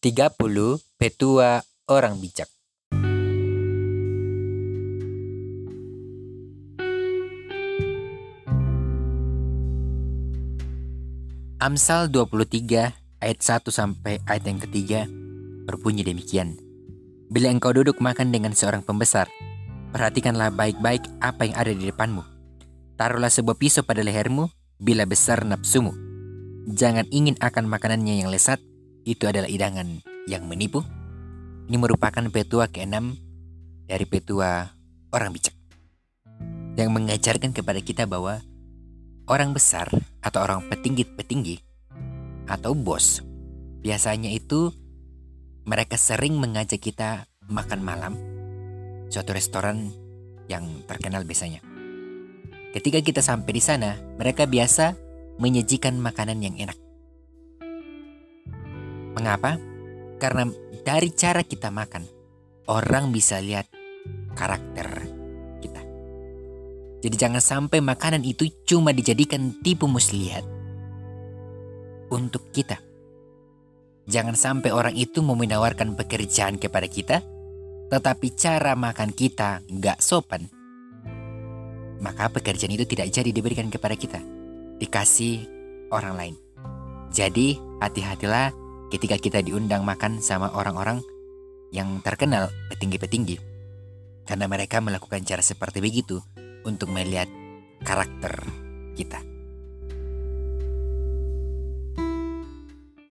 30 petua orang bijak. Amsal 23 ayat 1 sampai ayat yang ketiga berbunyi demikian. Bila engkau duduk makan dengan seorang pembesar, perhatikanlah baik-baik apa yang ada di depanmu. Taruhlah sebuah pisau pada lehermu bila besar nafsumu. Jangan ingin akan makanannya yang lesat, itu adalah idangan yang menipu. Ini merupakan petua keenam dari petua orang bijak. Yang mengajarkan kepada kita bahwa orang besar atau orang petinggi-petinggi atau bos biasanya itu mereka sering mengajak kita makan malam suatu restoran yang terkenal biasanya. Ketika kita sampai di sana, mereka biasa menyajikan makanan yang enak. Mengapa? Karena dari cara kita makan, orang bisa lihat karakter jadi jangan sampai makanan itu cuma dijadikan tipu muslihat untuk kita. Jangan sampai orang itu mau menawarkan pekerjaan kepada kita, tetapi cara makan kita nggak sopan. Maka pekerjaan itu tidak jadi diberikan kepada kita, dikasih orang lain. Jadi hati-hatilah ketika kita diundang makan sama orang-orang yang terkenal petinggi-petinggi. Karena mereka melakukan cara seperti begitu untuk melihat karakter kita.